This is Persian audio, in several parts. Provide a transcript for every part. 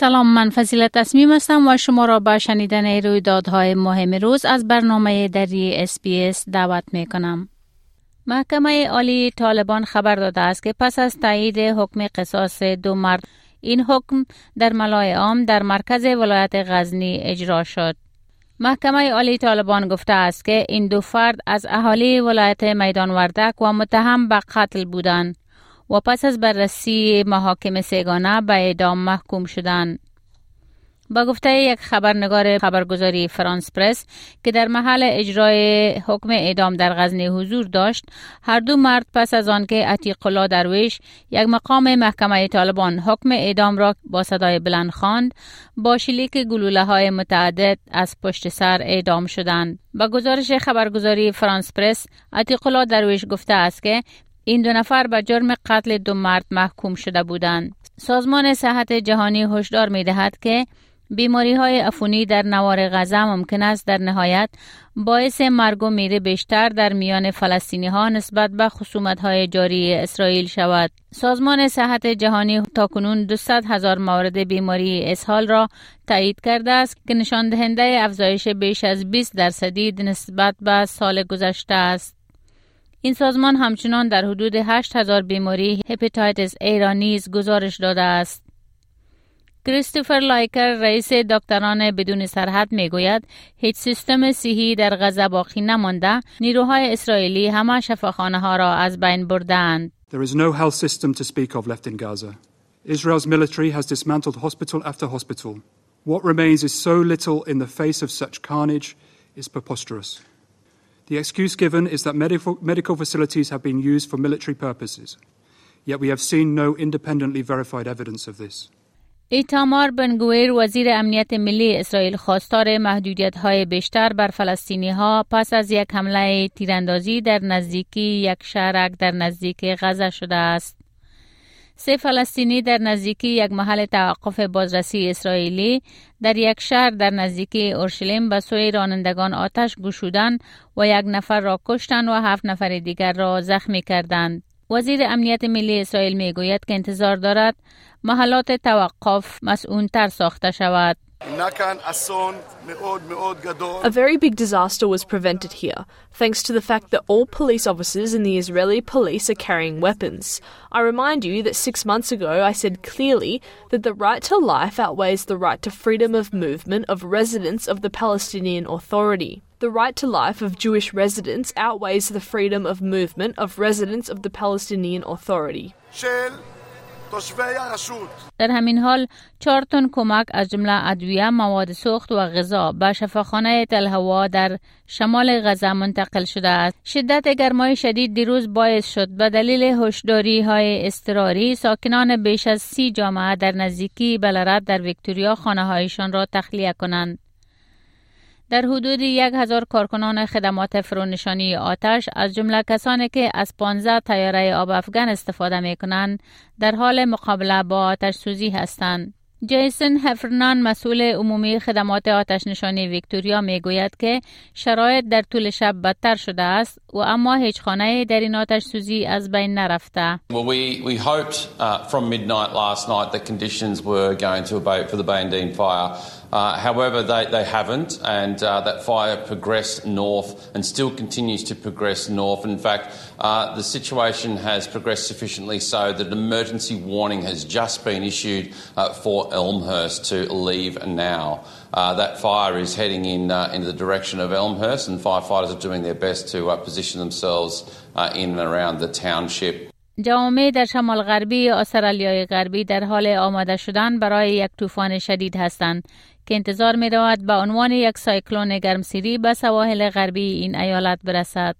سلام من فضیلت تصمیم هستم و شما را به شنیدن رویدادهای مهم روز از برنامه دری اس دعوت می کنم. محکمه عالی طالبان خبر داده است که پس از تایید حکم قصاص دو مرد این حکم در ملای عام در مرکز ولایت غزنی اجرا شد. محکمه عالی طالبان گفته است که این دو فرد از اهالی ولایت میدان وردک و متهم به قتل بودند. و پس از بررسی محاکم سیگانه به اعدام محکوم شدند. با گفته یک خبرنگار خبرگزاری فرانس پرس که در محل اجرای حکم اعدام در غزنی حضور داشت هر دو مرد پس از آنکه عتیق الله درویش یک مقام محکمه طالبان حکم اعدام را با صدای بلند خواند با شلیک گلوله های متعدد از پشت سر اعدام شدند با گزارش خبرگزاری فرانس پرس عتیق الله درویش گفته است که این دو نفر به جرم قتل دو مرد محکوم شده بودند. سازمان صحت جهانی هشدار می دهد که بیماری های افونی در نوار غذا ممکن است در نهایت باعث مرگ و میره بیشتر در میان فلسطینی ها نسبت به خصومت های جاری اسرائیل شود. سازمان صحت جهانی تاکنون 200 هزار مورد بیماری اسهال را تایید کرده است که نشان دهنده افزایش بیش از 20 درصدی نسبت به سال گذشته است. این سازمان همچنان در حدود 8000 بیماری هپاتیتس ای را نیز گزارش داده است. کریستوفر لایکر رئیس دکتران بدون سرحد می گوید هیچ سیستم صحی در غزه باقی نمانده نیروهای اسرائیلی همه شفاخانه ها را از بین بردند. There is no health system to speak of left in Gaza. Israel's military has dismantled hospital after hospital. What remains is so little in the face of such carnage is preposterous. The excuse given is that medical, medical facilities have been used for military purposes, yet we have seen no independently verified evidence of this. ایتامار بنگویر وزیر امنیت ملی اسرائیل خواستار محدودیت های بیشتر بر فلسطینی ها پس از یک حمله تیراندازی در نزدیکی یک شهرک در نزدیک غزه شده است. سه فلسطینی در نزدیکی یک محل توقف بازرسی اسرائیلی در یک شهر در نزدیکی اورشلیم به سوی رانندگان آتش گشودند و یک نفر را کشتند و هفت نفر دیگر را زخمی کردند. وزیر امنیت ملی اسرائیل می گوید که انتظار دارد محلات توقف مسئولتر ساخته شود. A very big disaster was prevented here, thanks to the fact that all police officers in the Israeli police are carrying weapons. I remind you that six months ago I said clearly that the right to life outweighs the right to freedom of movement of residents of the Palestinian Authority. The right to life of Jewish residents outweighs the freedom of movement of residents of the Palestinian Authority. در همین حال چهار تن کمک از جمله ادویه مواد سوخت و غذا به شفاخانه تلهوا در شمال غزه منتقل شده است. شدت گرمای شدید دیروز باعث شد به دلیل هشداری های استراری ساکنان بیش از سی جامعه در نزدیکی بلرد در ویکتوریا خانه هایشان را تخلیه کنند. در حدود یک هزار کارکنان خدمات فرونشانی آتش از جمله کسانی که از 15 تیاره آب افغان استفاده می کنند در حال مقابله با آتش سوزی هستند. جیسن هفرنان مسئول عمومی خدمات آتش نشانی ویکتوریا می گوید که شرایط در طول شب بدتر شده است و اما هیچ خانه در این آتش سوزی از بین نرفته. Well, we, we. Uh, however, they, they haven't, and uh, that fire progressed north and still continues to progress north. In fact, uh, the situation has progressed sufficiently so that an emergency warning has just been issued uh, for Elmhurst to leave now. Uh, that fire is heading in, uh, in the direction of Elmhurst, and firefighters are doing their best to position themselves in and around the township. جوامع در شمال غربی استرالیای غربی در حال آماده شدن برای یک طوفان شدید هستند که انتظار می رود به عنوان یک سایکلون گرمسیری به سواحل غربی این ایالت برسد.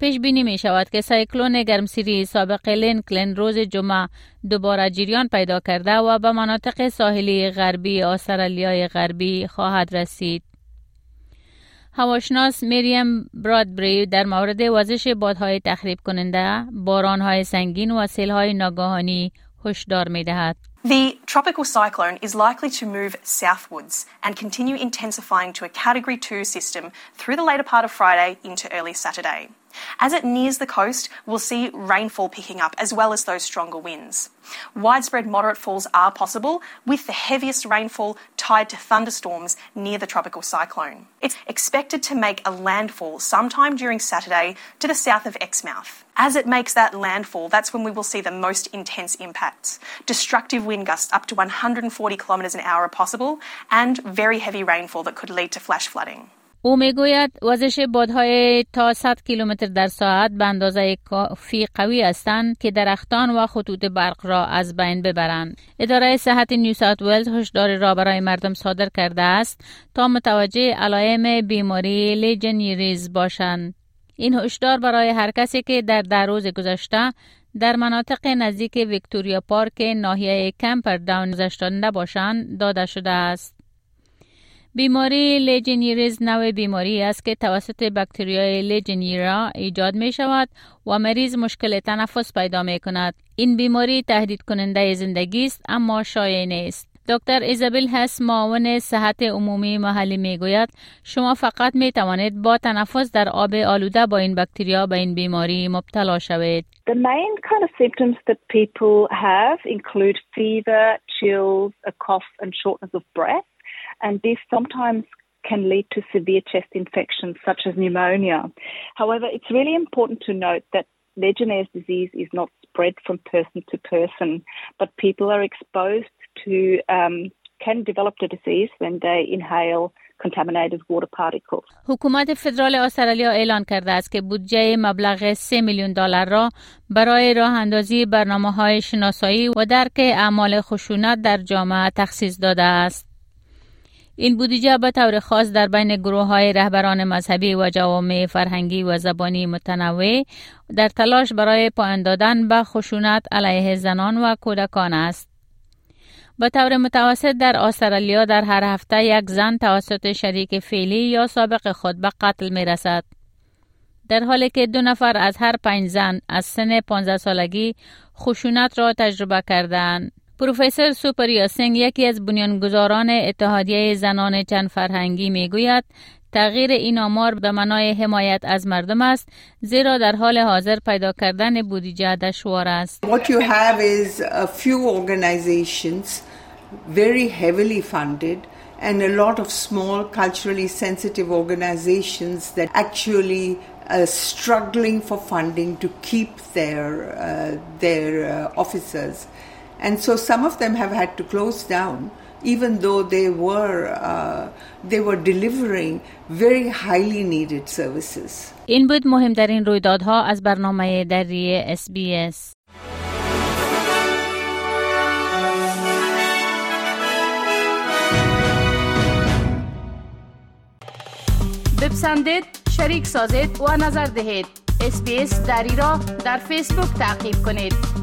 پیش بینی می شود که سایکلون گرمسیری سابق لینکلن روز جمعه دوباره جریان پیدا کرده و به مناطق ساحلی غربی استرالیای غربی خواهد رسید. هواشناس میریم برادبری در مورد وزش بادهای تخریب کننده، بارانهای سنگین و سیلهای ناگهانی هشدار می دهد. The tropical cyclone is likely to move southwards and continue intensifying to a Category 2 system through the later part of Friday into early Saturday. As it nears the coast, we'll see rainfall picking up as well as those stronger winds. Widespread moderate falls are possible, with the heaviest rainfall tied to thunderstorms near the tropical cyclone. It's expected to make a landfall sometime during Saturday to the south of Exmouth. As it makes that landfall, that's when we will see the most intense impacts. Destructive wind gusts up to 140 kilometres an hour are possible, and very heavy rainfall that could lead to flash flooding. او می‌گوید وزش بادهای تا 100 کیلومتر در ساعت به اندازه کافی قوی هستند که درختان و خطوط برق را از بین ببرند. اداره صحت نیو ساوت ولز هشدار را برای مردم صادر کرده است تا متوجه علائم بیماری Legionnaires باشند. این هشدار برای هر کسی که در در روز گذشته در مناطق نزدیک ویکتوریا پارک ناحیه کمپر داون گذشته نباشند داده شده است. بیماری لیجنیریز نوع بیماری است که توسط بکتریای لیجنیرا ایجاد می شود و مریض مشکل تنفس پیدا می کند. این بیماری تهدید کننده زندگی است اما شایع نیست. دکتر ایزابل هس معاون صحت عمومی محلی می گوید شما فقط می توانید با تنفس در آب آلوده با این بکتریا به این بیماری مبتلا شوید. The main kind of symptoms that people have include fever, chills, a cough and shortness of breath. and this sometimes can lead to severe chest infections such as pneumonia. However, it's really important to note that Legionnaire's disease is not spread from person to person, but people are exposed to, um, can develop the disease when they inhale contaminated water particles. حکومت فدرال استرالیا اعلان کرده است که بودجه مبلغ 3 میلیون دلار را برای راه اندازی برنامه های شناسایی و درک اعمال خشونت در جامعه تخصیص داده است. این بودجه به طور خاص در بین گروه های رهبران مذهبی و جوامع فرهنگی و زبانی متنوع در تلاش برای پایان دادن به خشونت علیه زنان و کودکان است. به طور متوسط در استرالیا در هر هفته یک زن توسط شریک فعلی یا سابق خود به قتل می رسد. در حالی که دو نفر از هر پنج زن از سن 15 سالگی خشونت را تجربه کردند. پروفسور سوپریا سنگ یکی از بنیانگذاران اتحادیه زنان چند فرهنگی می‌گوید تغییر این آمار به منای حمایت از مردم است زیرا در حال حاضر پیدا کردن بودجه دشوار است. What you have is a few organizations very heavily funded and a lot of small culturally sensitive organizations that actually are struggling for funding to keep their uh, their uh, officers. And so some of them have had to close down even though they were uh, they were delivering very highly needed services. این بود مهمترین رویدادها از برنامه دری SBS. بپسندید، شریک سازید و نظر دهید. اسپیس دری را در فیسبوک تعقیب کنید.